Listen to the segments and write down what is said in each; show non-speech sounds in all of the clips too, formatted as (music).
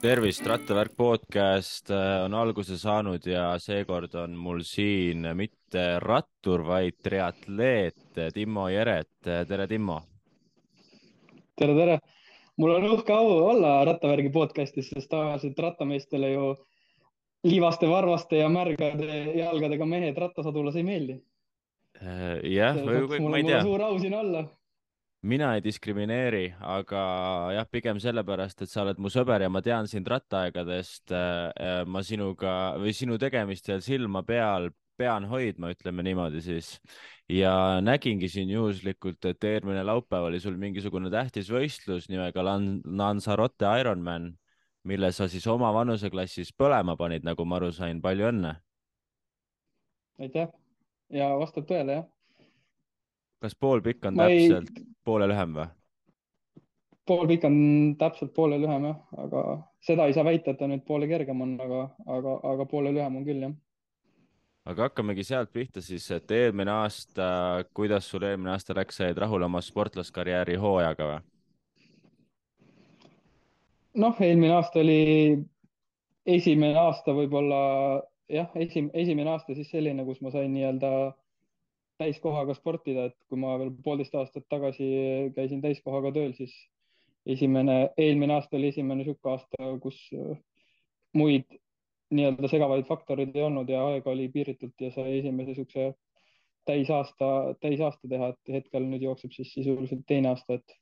tervist, Rattavärk podcast äh, on alguse saanud ja seekord on mul siin mitte rattur, vaid triatleet Timmo Jeret. tere, Timmo. tere, tere. mul on uhke au olla Rattavärgi podcastis, sest tavaliselt rattameestele ju liivaste, varvaste ja märgade jalgadega mehed rattasadulas ei meeldi. Äh, jah, ma ei tea. suur au siin olla mina ei diskrimineeri, aga jah, pigem sellepärast, et sa oled mu sõber ja ma tean sind rattaaegadest. Äh, ma sinuga või sinu tegemistel silma peal pean hoidma, ütleme niimoodi siis. ja nägingi siin juhuslikult, et eelmine laupäev oli sul mingisugune tähtis võistlus nimega Lanzarote Ironman, mille sa siis oma vanuseklassis põlema panid, nagu ma aru sain. palju õnne. aitäh ja vastab tõele, jah kas poolpikk on ma täpselt ei... poole lühem või? poolpikk on täpselt poole lühem jah, aga seda ei saa väita, et ta nüüd poole kergem on, aga, aga, aga poole lühem on küll jah. aga hakkamegi sealt pihta siis, et eelmine aasta, kuidas sul eelmine aasta läks, sa jäid rahule oma sportlaskarjääri hooajaga või? noh, eelmine aasta oli esimene aasta võib-olla jah, esim-, esimene aasta siis selline, kus ma sain nii-öelda täiskohaga sportida, et kui ma veel poolteist aastat tagasi käisin täiskohaga tööl, siis esimene, eelmine aasta oli esimene niisugune aasta, kus muid nii-öelda segavaid faktoreid ei olnud ja aega oli piiritult ja sai esimese niisuguse täisaasta, täisaasta teha, et hetkel nüüd jookseb siis sisuliselt teine aasta, et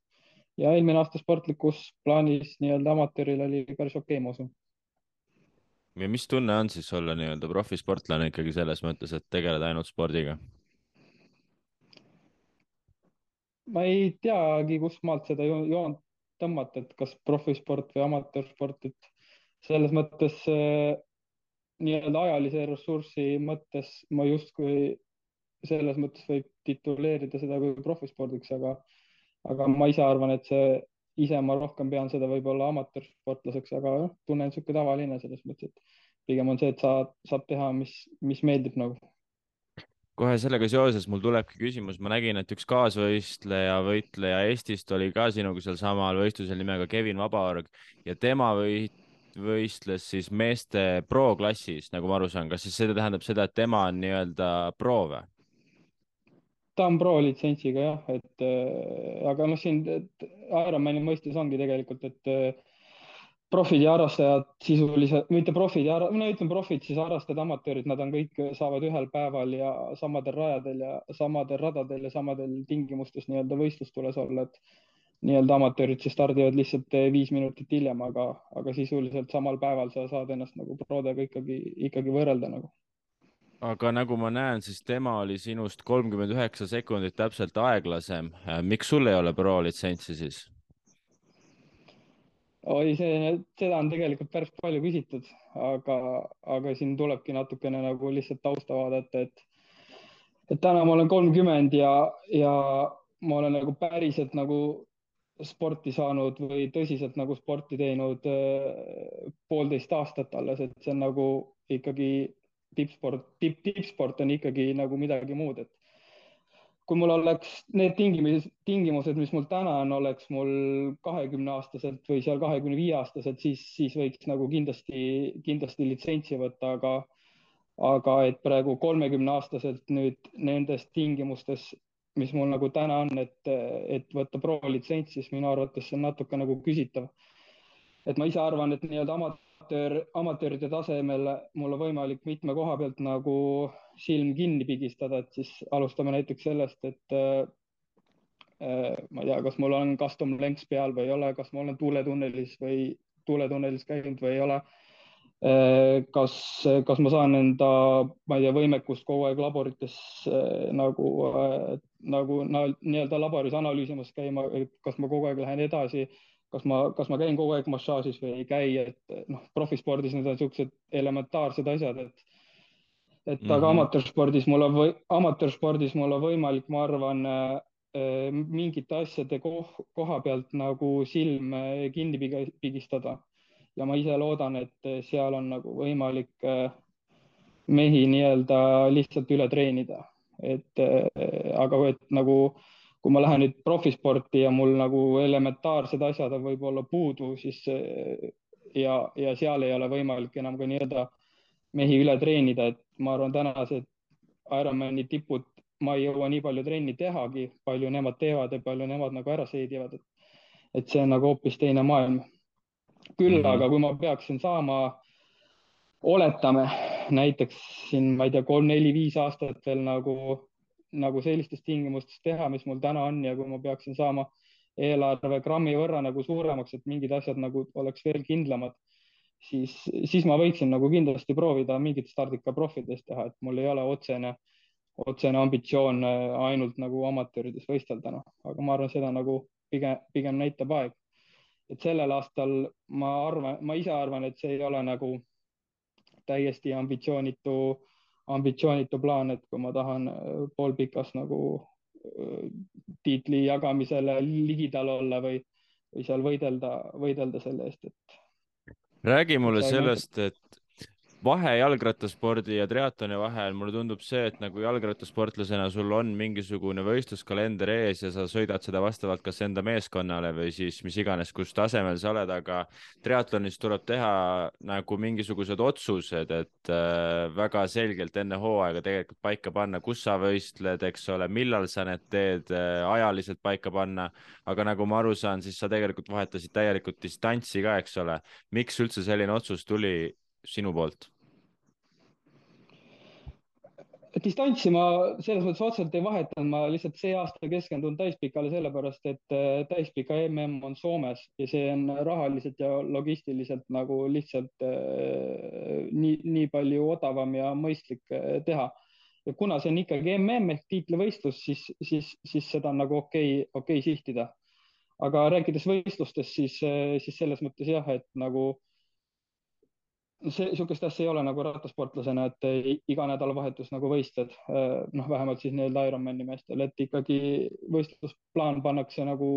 ja eelmine aasta sportlikus plaanis nii-öelda amatööril oli päris okei okay,, ma usun. ja mis tunne on siis olla nii-öelda profisportlane ikkagi selles mõttes, et tegeleda ainult spordiga? Ma ei teagi, kust maalt seda joont tõmmata, et kas profisport või amatöörsport, et selles mõttes äh, nii-öelda ajalise ressursi mõttes ma justkui selles mõttes võib tituleerida seda kui profispordiks, aga, aga ma ise arvan, et see ise ma rohkem pean seda võib-olla amatöörsportlaseks, aga tunnen niisugune tavaline selles mõttes, et pigem on see, et sa saab teha, mis, mis meeldib nagu kohe sellega seoses mul tulebki küsimus, ma nägin, et üks kaasvõistleja, võitleja Eestist oli ka sinuga sealsamal võistlusel nimega Kevin Vabaorg ja tema või võistles siis meeste pro-klassis, nagu ma aru saan, kas siis see tähendab seda, et tema on nii-öelda pro või? ta on pro litsentsiga jah, et äh, aga noh, siin Ironmani mõistes ongi tegelikult, et äh, profid ja harrastajad sisuliselt, mitte profid ja, no ütleme profid, siis harrastajad, amatöörid, nad on kõik, saavad ühel päeval ja samadel rajadel ja samadel radadel ja samadel tingimustes nii-öelda võistlustules olla, et nii-öelda amatöörid siis stardivad lihtsalt viis minutit hiljem, aga, aga sisuliselt samal päeval sa saad ennast nagu prodega ikkagi, ikkagi võrrelda nagu. aga nagu ma näen, siis tema oli sinust kolmkümmend üheksa sekundit täpselt aeglasem. miks sul ei ole pro litsentsi siis? Oi, see, seda on tegelikult päris palju küsitud, aga, aga siin tulebki natukene nagu lihtsalt tausta vaadata, et, et täna ma olen kolmkümmend ja, ja ma olen nagu päriselt nagu sporti saanud või tõsiselt nagu sporti teinud äh, poolteist aastat alles, et see on nagu ikkagi tippsport, tipp, tippsport on ikkagi nagu midagi muud, et kui mul oleks need tingimused, tingimused, mis mul täna on, oleks mul kahekümne aastaselt või seal kahekümne viie aastaselt, siis, siis võiks nagu kindlasti, kindlasti litsentsi võtta, aga, aga et praegu kolmekümne aastaselt nüüd nendes tingimustes, mis mul nagu täna on, et, et võtta pro litsents, siis minu arvates see on natuke nagu küsitav. et ma ise arvan, et nii-öelda amatöör, amatööride tasemel mul on võimalik mitme koha pealt nagu silm kinni pigistada, et siis alustame näiteks sellest, et äh, ma ei tea, kas mul on custom lenks peal või ei ole, kas ma olen tuuletunnelis või tuuletunnelis käinud või ei ole äh,. kas, kas ma saan enda, ma ei tea, võimekust kogu aeg laborites äh, nagu äh,, nagu nii-öelda laboris analüüsimas käima, kas ma kogu aeg lähen edasi kas ma, kas ma käin kogu aeg massaažis või ei käi, et noh, profispordis need on niisugused elementaarsed asjad, et et mm -hmm. aga mhm. amatöörspordis mul on või amatöörspordis mul on võimalik, ma arvan äh, äh mingite asjade koh, koha pealt nagu silm äh, kinni pigistada. ja ma ise loodan, et seal on nagu võimalik äh, mehi nii-öelda lihtsalt üle treenida, et äh, aga et nagu kui ma lähen nüüd profisporti ja mul nagu elementaarsed asjad on võib-olla puudu, siis ja, ja seal ei ole võimalik enam ka nii-öelda mehi üle treenida, et ma arvan, tänased Ironmani tipud, ma ei jõua nii palju trenni tehagi, palju nemad teevad ja palju nemad nagu ära seedivad, et et see on nagu hoopis teine maailm. küll mm -hmm. aga kui ma peaksin saama, oletame näiteks siin, ma ei tea, kolm-neli-viis aastat veel nagu, nagu sellistes tingimustes teha, mis mul täna on ja kui ma peaksin saama eelarve grammi võrra nagu suuremaks, et mingid asjad nagu oleks veel kindlamad, siis, siis ma võiksin nagu kindlasti proovida mingit stardika profides teha, et mul ei ole otsene, otsene ambitsioon ainult nagu amatöörides võistelda, noh, aga ma arvan, seda nagu pigem, pigem näitab aeg. et sellel aastal ma arvan, ma ise arvan, et see ei ole nagu täiesti ambitsioonitu, ambitsioonitu plaan, et kui ma tahan äh, poolpikas nagu äh, tiitli jagamisele ligidal olla või, või seal võidelda, võidelda selle eest, et. räägi mulle sellest, et vahe jalgrattaspordi ja triatloni vahel, mulle tundub see, et nagu jalgrattasportlasena sul on mingisugune võistluskalender ees ja sa sõidad seda vastavalt kas enda meeskonnale või siis mis iganes, kus tasemel sa oled, aga triatlonis tuleb teha nagu mingisugused otsused, et äh, väga selgelt enne hooaega tegelikult paika panna, kus sa võistled, eks ole, millal sa need teed äh, ajaliselt paika panna. aga nagu ma aru saan, siis sa tegelikult vahetasid täielikult distantsi ka, eks ole. miks üldse selline otsus tuli sinu poolt? Distantsi ma selles mõttes otseselt ei vahetanud, ma lihtsalt see aasta keskendun täispikale sellepärast, et äh, täispika mm on Soomes ja see on rahaliselt ja logistiliselt nagu lihtsalt äh, nii, nii palju odavam ja mõistlik äh, teha. ja kuna see on ikkagi mm ehk tiitlivõistlus, siis, siis, siis seda on nagu okei okay,, okei okay sihtida. aga rääkides võistlustest, siis, siis selles mõttes jah, et nagu äh, see, niisugust asja ei ole nagu rattasportlasena, et iga nädalavahetus nagu võistled, noh, vähemalt siis nii-öelda Ironmani meestel, et ikkagi võistlusplaan pannakse nagu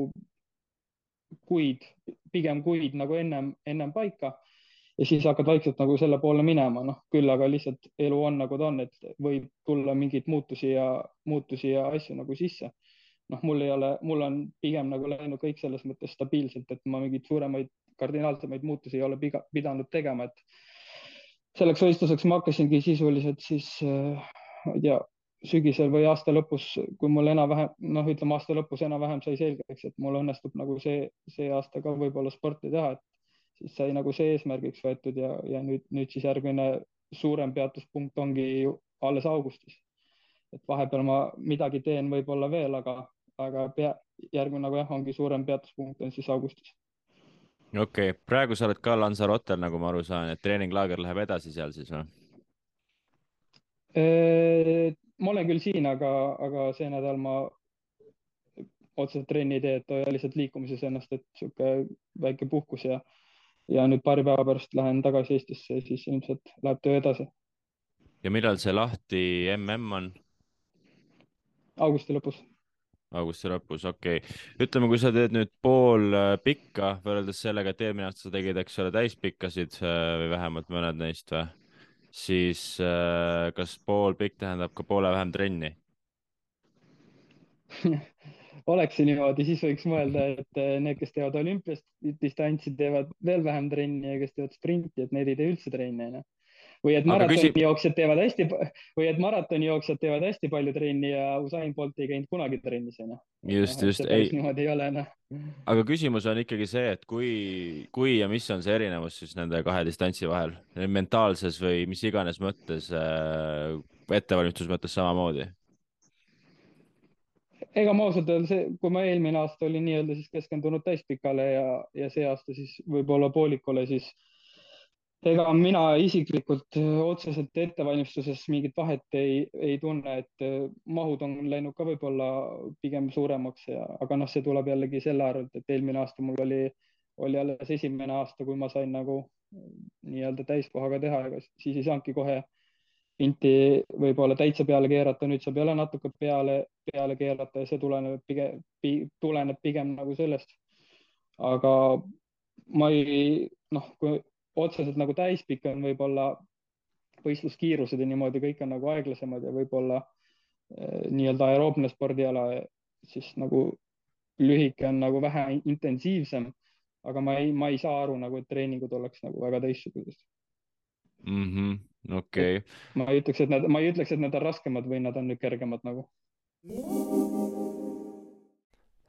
kuid, pigem kuid nagu ennem, ennem paika ja siis hakkad vaikselt nagu selle poole minema, noh küll aga lihtsalt elu on nagu ta on, et võib tulla mingeid muutusi ja muutusi ja asju nagu sisse. noh, mul ei ole, mul on pigem nagu läinud kõik selles mõttes stabiilselt, et ma mingeid suuremaid kardinaalsemaid muutusi ei ole piga, pidanud tegema, et selleks võistluseks ma hakkasingi sisuliselt siis äh, ma ei tea, sügisel või aasta lõpus, kui mul enam-vähem, noh, ütleme aasta lõpus enam-vähem sai selgeks, et mul õnnestub nagu see, see aasta ka võib-olla sporti teha, et siis sai nagu see eesmärgiks võetud ja, ja nüüd, nüüd siis järgmine suurem peatuspunkt ongi alles augustis. et vahepeal ma midagi teen võib-olla veel, aga, aga pea, järgmine nagu jah, ongi suurem peatuspunkt on siis augustis okei okay., praegu sa oled ka Lanzarotel, nagu ma aru saan, et treeninglaager läheb edasi seal siis või? ma olen küll siin, aga, aga see nädal ma otseselt trenni ei tee, et lihtsalt liikumises ennast, et sihuke väike puhkus ja, ja nüüd paari päeva pärast lähen tagasi Eestisse, siis ilmselt läheb töö edasi. ja millal see lahti mm on? augusti lõpus augusti lõpus, okei. Okay.. ütleme, kui sa teed nüüd pool äh, pikka võrreldes sellega, et eelmine aasta sa tegid, eks ole, täispikkasid äh, või vähemalt mõned neist või, siis äh, kas pool pikk tähendab ka poole vähem trenni? (laughs) Oleks see niimoodi, siis võiks mõelda, et need, kes teevad olümpiast distantsi, teevad veel vähem trenni ja kes teevad sprinti, et need ei tee üldse trenni, onju või et maratonijooksjad küsi... teevad hästi või et maratonijooksjad teevad hästi palju trenni ja Usain Bolt ei käinud kunagi trennis onju. just, just, ei. niimoodi ei ole noh. aga küsimus on ikkagi see, et kui, kui ja mis on see erinevus siis nende kahe distantsi vahel, mentaalses või mis iganes mõttes äh,, ettevalmistuse mõttes samamoodi? ega ma ausalt öelda, see, kui ma eelmine aasta olin nii-öelda siis keskendunud täispikale ja, ja see aasta siis võib-olla poolikule, siis ega mina isiklikult äh, otseselt ettevalmistuses mingit vahet ei, ei tunne, et äh, mahud on läinud ka võib-olla pigem suuremaks ja, aga noh, see tuleb jällegi selle arvelt, et eelmine aasta mul oli, oli alles esimene aasta, kui ma sain nagu äh, nii-öelda täiskohaga teha, ega siis ei saanudki kohe pinti võib-olla täitsa peale keerata, nüüd saab jälle natuke peale, peale keerata ja see tuleneb pigem, tuleneb pigem nagu sellest. aga ma ei, noh, kui otseselt nagu täispikk on võib-olla võistluskiirused ja niimoodi kõik on nagu aeglasemad ja võib-olla eh, nii-öelda aeroobne spordiala siis nagu lühike on nagu vähe intensiivsem, aga ma ei, ma ei saa aru nagu, et treeningud oleks nagu väga teistsugused mm. -hmm. okei okay.. ma ei ütleks, et nad, ma ei ütleks, et nad on raskemad või nad on nüüd kergemad nagu.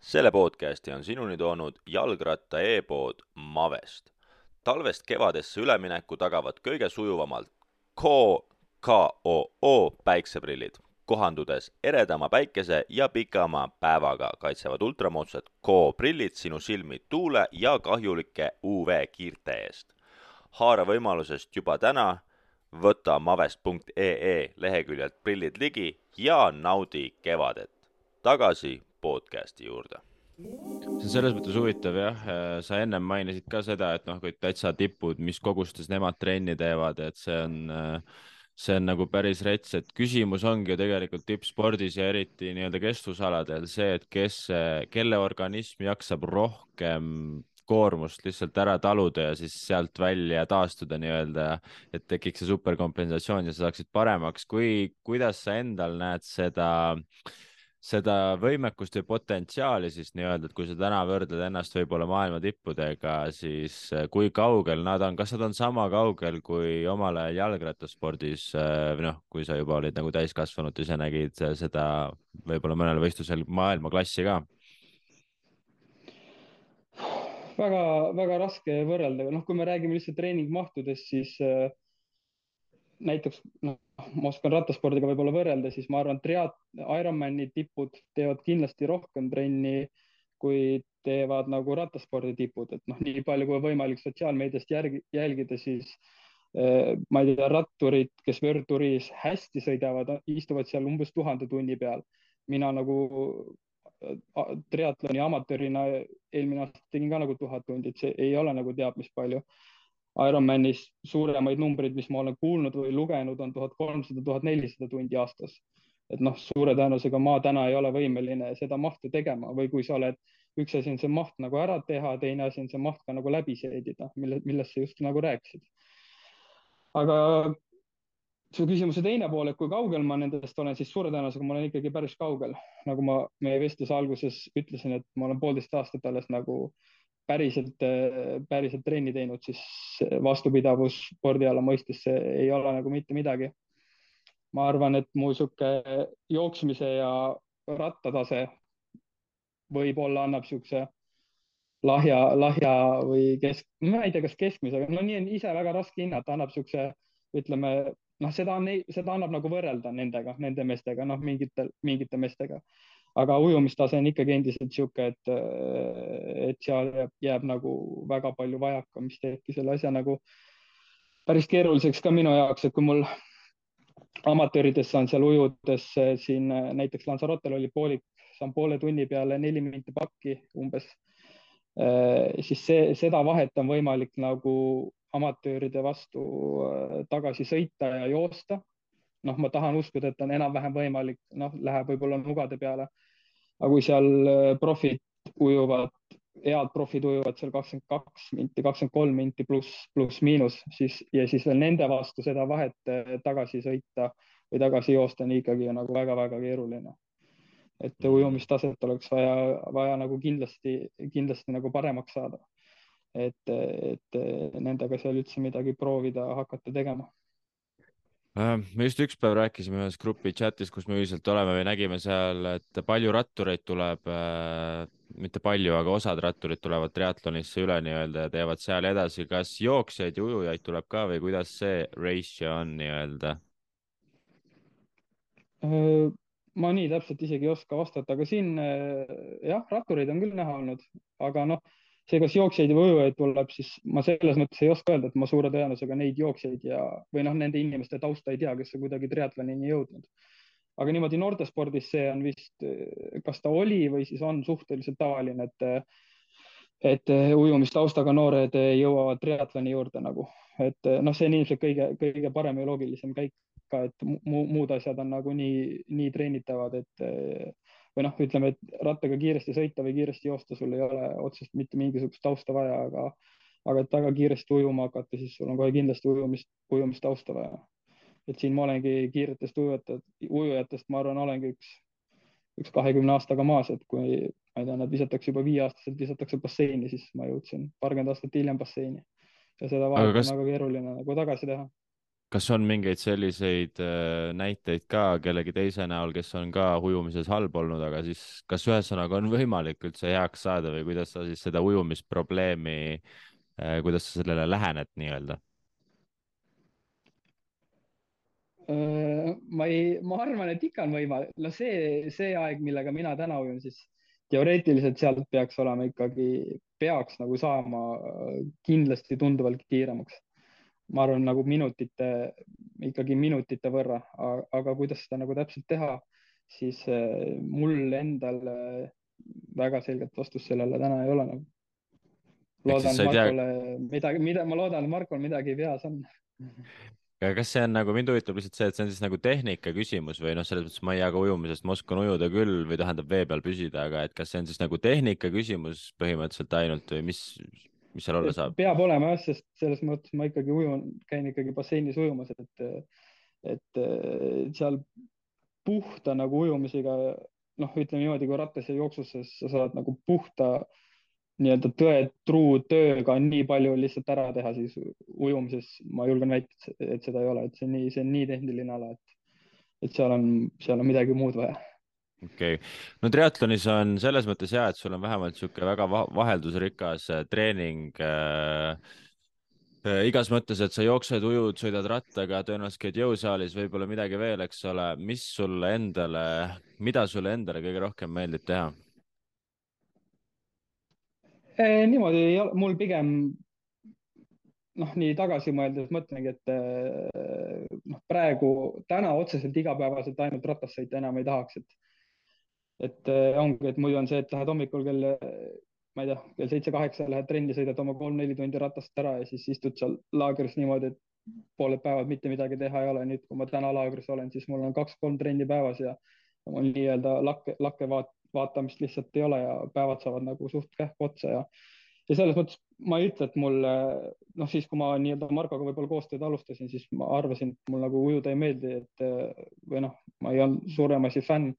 selle podcasti on sinuni toonud jalgratta e-pood Mavest. Talvest kevadesse ülemineku tagavad kõige sujuvamalt Ko KOO päikseprillid kohandudes eredama päikese ja pikama päevaga kaitsevad ultramoodsad K-prillid sinu silmi tuule ja kahjulike UV-kiirte eest. haara võimalusest juba täna, võta mavest.ee leheküljelt prillid ligi ja naudi kevadet. tagasi podcasti juurde see on selles mõttes huvitav jah, sa ennem mainisid ka seda, et noh, kui täitsa tipud, mis kogustes nemad trenni teevad, et see on äh, see on nagu päris rets, et küsimus ongi ju tegelikult tippspordis ja eriti nii-öelda kestvusaladel see, et kes, kelle organism jaksab rohkem koormust lihtsalt ära taluda ja siis sealt välja taastuda nii-öelda, et tekiks see superkompensatsioon ja sa saaksid paremaks. kui, kuidas sa endal näed seda äh, seda võimekust või potentsiaali siis nii-öelda, et kui sa täna võrdled ennast võib-olla maailma tippudega, siis äh, kui kaugel nad on, kas nad on sama kaugel kui omal ajal jalgrattaspordis äh, või noh, kui sa juba olid nagu täiskasvanud, ise nägid seda võib-olla mõnel võistlusel maailmaklassi ka? väga-väga raske võrrelda, noh, kui me räägime lihtsalt treeningmahtudest, siis äh, näiteks noh, ma oskan rattaspordiga võib-olla võrrelda, siis ma arvan, triat-, Ironmani tipud teevad kindlasti rohkem trenni, kui teevad nagu rattaspordi tipud, et noh, nii palju kui võimalik sotsiaalmeediast järgi, jälgida, siis eh, ma ei tea, ratturid, kes võrdturis hästi sõidavad, istuvad seal umbes tuhande tunni peal. mina nagu triatloni amatöörina eelmine aasta tegin ka nagu tuhat tundi, et see ei ole nagu teab mis palju Ironmanis suuremaid numbreid, mis ma olen kuulnud või lugenud, on tuhat kolmsada, tuhat nelisada tundi aastas. et noh, suure tõenäosusega ma täna ei ole võimeline seda mahtu tegema või kui sa oled, üks asi on see maht nagu ära teha, teine asi on see maht ka nagu läbi seedida, mille, millest sa just nagu rääkisid. aga su küsimuse teine pool, et kui kaugel ma nendest olen, siis suure tõenäosusega ma olen ikkagi päris kaugel. nagu ma meie vestluse alguses ütlesin, et ma olen poolteist aastat alles nagu äh, päriselt, päriselt trenni teinud, siis vastupidavus spordiala mõistes ei ole nagu mitte midagi. ma arvan, et mu sihuke jooksmise ja rattatase võib-olla annab siukse lahja, lahja või kesk, ma ei tea, kas keskmise, no nii on ise väga raske hinnata, annab siukse, ütleme, noh, seda on, seda annab nagu võrrelda nendega, nende meestega, noh, mingite, mingite meestega aga ujumistase on ikkagi endiselt niisugune, et, et seal jääb, jääb nagu väga palju vajaka, mis teebki selle asja nagu päris keeruliseks ka minu jaoks, et kui mul amatöörides saan seal ujudes siin näiteks Lanzarotel oli poolik, saan poole tunni peale neli minti pakki umbes, siis see, seda vahet on võimalik nagu amatööride vastu tagasi sõita ja joosta noh, ma tahan uskuda, et on enam-vähem võimalik, noh, läheb võib-olla nugade peale. Aga kui seal äh, profid ujuvad, head profid ujuvad seal kakskümmend kaks minti, kakskümmend kolm minti pluss, pluss-miinus, siis ja siis veel nende vastu seda vahet äh, tagasi sõita või tagasi joosta on ikkagi nagu väga-väga keeruline. et ujumistaset oleks vaja, vaja nagu kindlasti, kindlasti nagu paremaks saada. et, et nendega seal üldse midagi proovida hakata tegema me just üks päev rääkisime ühes grupi chatis, kus me ühiselt oleme või nägime seal, et palju rattureid tuleb äh,, mitte palju, aga osad ratturid tulevad triatlonisse üle nii-öelda ja teevad seal edasi. kas jooksjaid ja ujujaid tuleb ka või kuidas see ratio on nii-öelda? Äh, ma nii täpselt isegi ei oska vastata, aga siin äh, jah, rattureid on küll näha olnud, aga noh see, kas jooksjaid või ujujaid tuleb, siis ma selles mõttes ei oska öelda, et ma suure tõenäosusega neid jooksjaid ja, või noh, nende inimeste tausta ei tea, kes on kuidagi triatlonini jõudnud. aga niimoodi noortespordis see on vist, kas ta oli või siis on suhteliselt tavaline, et et ujumistaustaga noored jõuavad triatloni juurde nagu, et noh, see on ilmselt kõige, kõige parem ja loogilisem käik ka, et mu, muud asjad on nagu nii, nii treenitavad, et või noh, ütleme, et rattaga kiiresti sõita või kiiresti joosta, sul ei ole otsest mitte mingisugust tausta vaja, aga, aga et väga kiiresti ujuma hakata, siis sul on kohe kindlasti ujumist, ujumistausta vaja. et siin ma olengi kiiretest ujujatest, ujujatest, ma arvan, olengi üks, üks kahekümne aastaga maas, et kui ma ei tea, nad visatakse juba viieaastaselt, visatakse basseini, siis ma jõudsin paarkümmend aastat hiljem basseini ja seda vahet kas... on väga keeruline nagu tagasi teha kas on mingeid selliseid äh, näiteid ka kellegi teise näol, kes on ka ujumises halb olnud, aga siis kas ühesõnaga on võimalik üldse heaks saada või kuidas sa siis seda ujumisprobleemi, äh, kuidas sa sellele lähened nii-öelda? Äh, ma ei, ma arvan, et ikka on võimalik, no see, see aeg, millega mina täna ujun, siis teoreetiliselt sealt peaks olema ikkagi, peaks nagu saama kindlasti tunduvalt kiiremaks ma arvan, nagu minutite, ikkagi minutite võrra, aga kuidas seda nagu täpselt teha, siis eh, mul endal eh, väga selget vastust sellele täna ei ole nagu. loodan Markole tea... midagi, mida ma loodan, Markol midagi peas on aga kas see on nagu, mind huvitab lihtsalt see, et see on siis nagu tehnika küsimus või noh, selles mõttes ma ei ka ujumisest, ma oskan ujuda küll või tähendab vee peal püsida, aga et kas see on siis nagu tehnika küsimus põhimõtteliselt ainult või mis, mis seal olla saab? peab olema jah, sest selles mõttes ma ikkagi ujun, käin ikkagi basseinis ujumas, et, et seal puhta nagu ujumisega, noh, ütleme niimoodi, kui rattas ja jooksus, siis sa saad nagu puhta nii-öelda tõe, truu tööga nii palju lihtsalt ära teha, siis ujumises ma julgen väita, et seda ei ole, et see on nii, see on nii tehniline ala, et, et seal on, seal on midagi muud vaja okei okay., no triatlonis on selles mõttes hea, et sul on vähemalt niisugune väga vaheldusrikas äh, treening äh, äh, igas mõttes, et sa jooksed, ujud, sõidad rattaga, tõenäoliselt käid jõusaalis, võib-olla midagi veel, eks ole. mis sulle endale, mida sulle endale kõige rohkem meeldib teha eh,? niimoodi, mul pigem noh, nii tagasi mõeldes mõtlengi, et äh, noh, praegu täna otseselt igapäevaselt ainult ratas sõita enam ei tahaks, et et äh, ongi, et muidu on see, et lähed hommikul kell, ma ei tea, kell seitse-kaheksa lähed trenni, sõidad oma kolm-neli tundi ratast ära ja siis istud seal laagris niimoodi, et pooled päevad mitte midagi teha ei ole. nüüd, kui ma täna laagris olen, siis mul on kaks-kolm trenni päevas ja mul nii-öelda lakke, lakke vaat, vaatamist lihtsalt ei ole ja päevad saavad nagu suht kähku otsa ja ja selles mõttes ma ei ütle, et mul noh, siis kui ma nii-öelda Markoga võib-olla koostööd alustasin, siis ma arvasin, et mul nagu ujuda ei meeldi, et või noh, ma ei olnud suurem asi fänn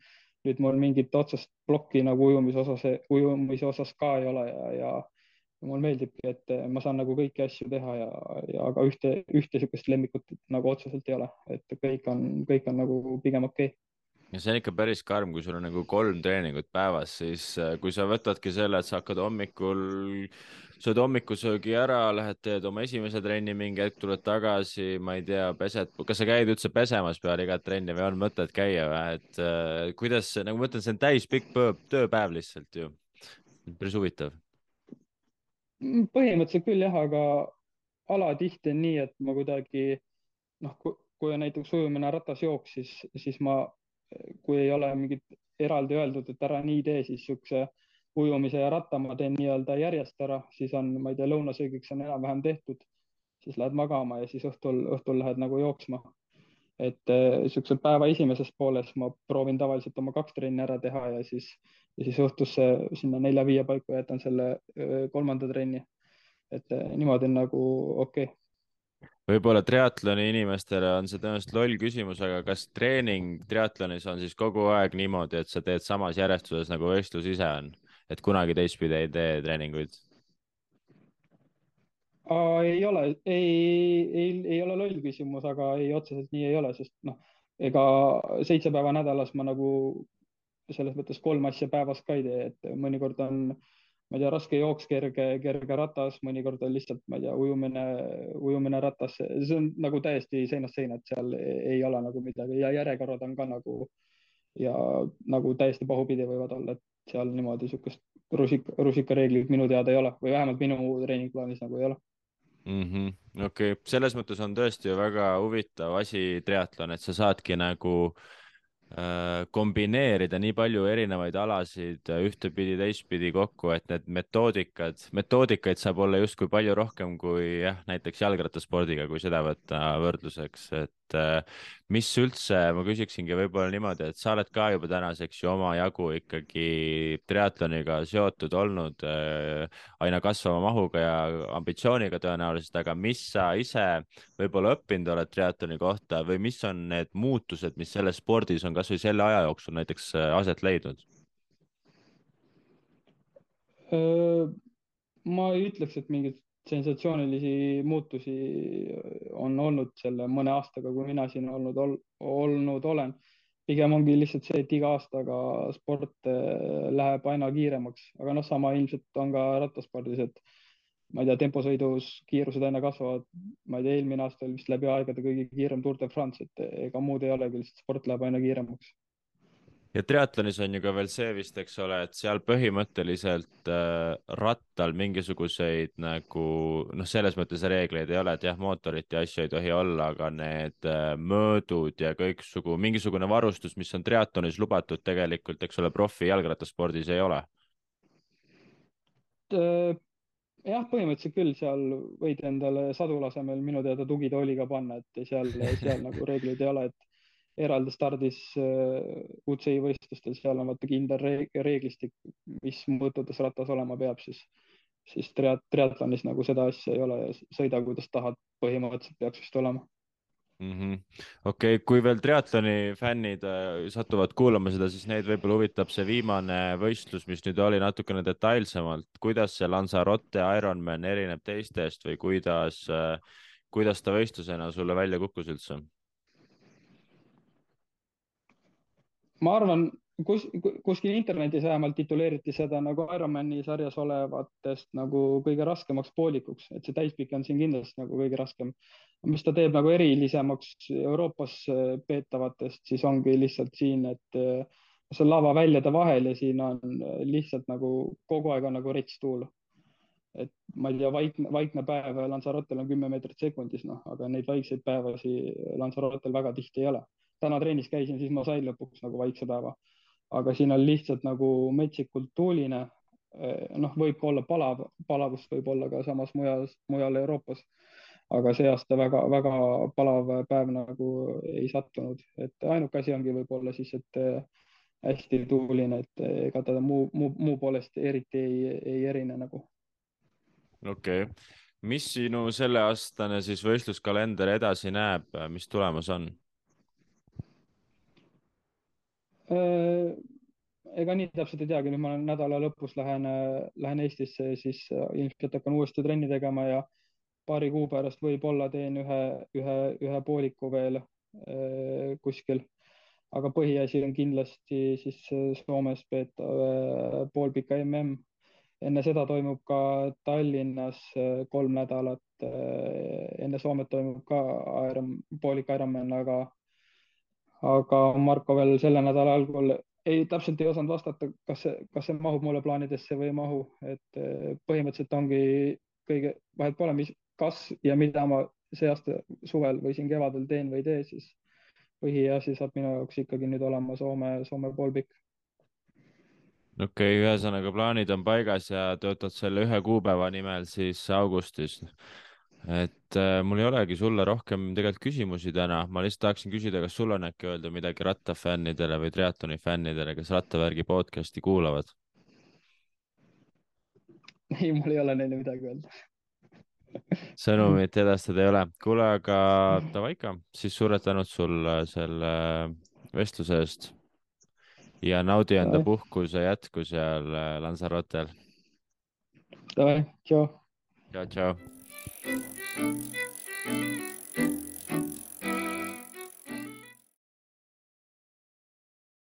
nüüd mul mingit otsest plokki nagu ujumise osas, ujumise osas ka ei ole ja, ja mulle meeldibki, et ma saan nagu kõiki asju teha ja, ja aga ühte, ühte niisugust lemmikut nagu otseselt ei ole, et kõik on, kõik on nagu pigem okei. Okay ja see on ikka päris karm, kui sul on nagu kolm treeningut päevas, siis kui sa võtadki selle, et sa hakkad hommikul sööd hommikusöögi ära, lähed, teed oma esimese trenni, mingi hetk tuled tagasi, ma ei tea, pesed, kas sa käid üldse pesemas peale igat trenni või on mõtet käia või, et äh, kuidas, nagu ma ütlen, see on täispikk tööpäev lihtsalt ju. päris huvitav. Põhimõtteliselt küll jah, aga alatihti on nii, et ma kuidagi noh, kui on näiteks ujumine ratasjooks, siis, siis ma, kui ei ole mingit eraldi öeldud, et ära nii tee, siis siukse ujumise ja ratta ma teen nii-öelda järjest ära, siis on, ma ei tea, lõunasöögiks on enam-vähem tehtud, siis lähed magama ja siis õhtul, õhtul lähed nagu jooksma. et niisuguse äh, päeva esimeses pooles ma proovin tavaliselt oma kaks trenni ära teha ja siis, ja siis õhtusse sinna nelja-viie paiku jätan selle äh, kolmanda trenni. et äh, niimoodi on nagu okei okay võib-olla triatloni inimestele on see tõenäoliselt loll küsimus, aga kas treening triatlonis on siis kogu aeg niimoodi, et sa teed samas järjestuses nagu võistlus ise on? Et kunagi teistpidi ei tee treeninguid? ei ole, ei, ei, ei ole loll küsimus, aga ei, otseselt nii ei ole, sest noh, ega seitse päeva nädalas ma nagu selles mõttes kolm asja päevas ka ei tee, et mõnikord on, ma ei tea, raske jooks, kerge, kerge ratas, mõnikord on lihtsalt, ma ei tea, ujumine, ujumine ratas, see on nagu täiesti seinast seina, et seal ei ole nagu midagi ja järjekorrad on ka nagu ja nagu täiesti pahupidi võivad olla, et seal niimoodi niisugust rusika, rusikareeglit minu teada ei ole või vähemalt minu treeningplaanis nagu ei ole mm -hmm.. okei okay., selles mõttes on tõesti väga huvitav asi triatlon, et sa saadki nagu Äh, kombineerida nii palju erinevaid alasid ühtepidi, teistpidi kokku, et need metoodikad, metoodikaid saab olla justkui palju rohkem kui jah, näiteks jalgrattaspordiga, kui seda võtta võrdluseks, et äh, mis üldse, ma küsiksingi võib-olla niimoodi, et sa oled ka juba tänaseks ju omajagu ikkagi triatloniga seotud olnud äh, aina kasvava mahuga ja ambitsiooniga tõenäoliselt, aga mis sa ise võib-olla õppinud oled triatloni kohta või mis on need muutused, mis selles spordis on kasvõi selle aja jooksul näiteks aset leidnud? ma ei ütleks, et mingeid sensatsioonilisi muutusi on olnud selle mõne aastaga, kui mina siin olnud ol,, olnud olen. pigem ongi lihtsalt see, et iga aastaga sport läheb aina kiiremaks, aga noh, sama ilmselt on ka rattaspordis, et ma ei tea, temposõidus kiirused aina kasvavad. ma ei tea, eelmine aasta oli vist läbi aegade kõige kiirem Tour de France, et ega muud ei olegi, lihtsalt sport läheb aina kiiremaks ja triatlonis on ju ka veel see vist, eks ole, et seal põhimõtteliselt äh, rattal mingisuguseid nagu noh, selles mõttes reegleid ei ole, et jah, mootorit ja asju ei tohi olla, aga need äh, mõõdud ja kõiksugu, mingisugune varustus, mis on triatlonis lubatud, tegelikult, eks ole, profi jalgrattaspordis ei ole. Jah, põhimõtteliselt küll, seal võid endale sadula asemel minu teada tugitooli ka panna, et seal, seal nagu reegleid ei ole, et eraldi stardis äh, UCI võistlustel, seal on vaata kindel reeglistik, mis mõõtutes ratas olema peab, siis, siis triat-, triatlonis nagu seda asja ei ole, sõida kuidas tahad, põhimõtteliselt peaks vist olema mm -hmm.. okei okay,, kui veel triatloni fännid äh, satuvad kuulama seda, siis neid võib-olla huvitab see viimane võistlus, mis nüüd oli natukene detailsemalt, kuidas see Lanzarote Ironman erineb teistest või kuidas äh,, kuidas ta võistlusena sulle välja kukkus üldse? ma arvan, kus, kuskil internetis vähemalt tituleeriti seda nagu Ironmani sarjas olevatest nagu kõige raskemaks poolikuks, et see täispikk on siin kindlasti nagu kõige raskem. mis ta teeb nagu erilisemaks Euroopas äh, peetavatest, siis ongi lihtsalt siin, et äh, see on lavaväljade vahel ja siin on äh, lihtsalt nagu kogu aeg on nagu rets tuul. et ma ei tea, vaikne, vaikne päev Lanzarotel on kümme meetrit sekundis, noh, aga neid vaikseid päevasi Lanzarotel väga tihti ei ole täna trennis käisin, siis ma sain lõpuks nagu vaikse päeva. Aga siin on lihtsalt nagu metsikult tuuline. Eh, noh, võib olla palav, palavust võib olla ka samas mujal, mujal Euroopas. aga see aasta väga-väga palav päev nagu ei sattunud, et ainuke asi ongi võib-olla siis, et eh, hästi tuuline, et ega ta muu, muu, muu poolest eriti ei, ei erine nagu. okei okay., mis sinu selleaastane siis võistluskalender edasi näeb, mis tulemas on? Äh, ega nii täpselt ei teagi, nüüd ma nädala lõpus lähen, lähen Eestisse, siis äh, ilmselt hakkan uuesti trenni tegema ja paari kuu pärast võib-olla teen ühe, ühe, ühe pooliku veel äh, kuskil. aga põhiasi on kindlasti siis Soomes peetav poolpika mm. enne seda toimub ka Tallinnas kolm nädalat. enne Soomet toimub ka Iron, poolik Ironman, aga aga Marko veel selle nädala algul ei, täpselt ei osanud vastata, kas see, kas see mahub mulle plaanidesse või ei mahu, et eh, põhimõtteliselt ongi kõige, vahet pole, mis, kas ja mida ma see aasta suvel või siin kevadel teen või ei tee, siis põhiasi saab minu jaoks ikkagi nüüd olema Soome, Soome poolpikk. okei okay,, ühesõnaga plaanid on paigas ja töötad selle ühe kuupäeva nimel siis augustis et äh, mul ei olegi sulle rohkem tegelikult küsimusi täna, ma lihtsalt tahaksin küsida, kas sul on äkki öelda midagi rattafännidele või triatloni fännidele, kes rattavärgi podcast'i kuulavad? ei, mul ei ole neile midagi öelda sõnumit (laughs) edastada ei ole. kuule, aga davai ikka, siis suured tänud sulle selle vestluse eest. ja naudi enda puhkuse jätku seal äh, Lanzarotel. Davai, tšau. tšau, tšau. Thank you.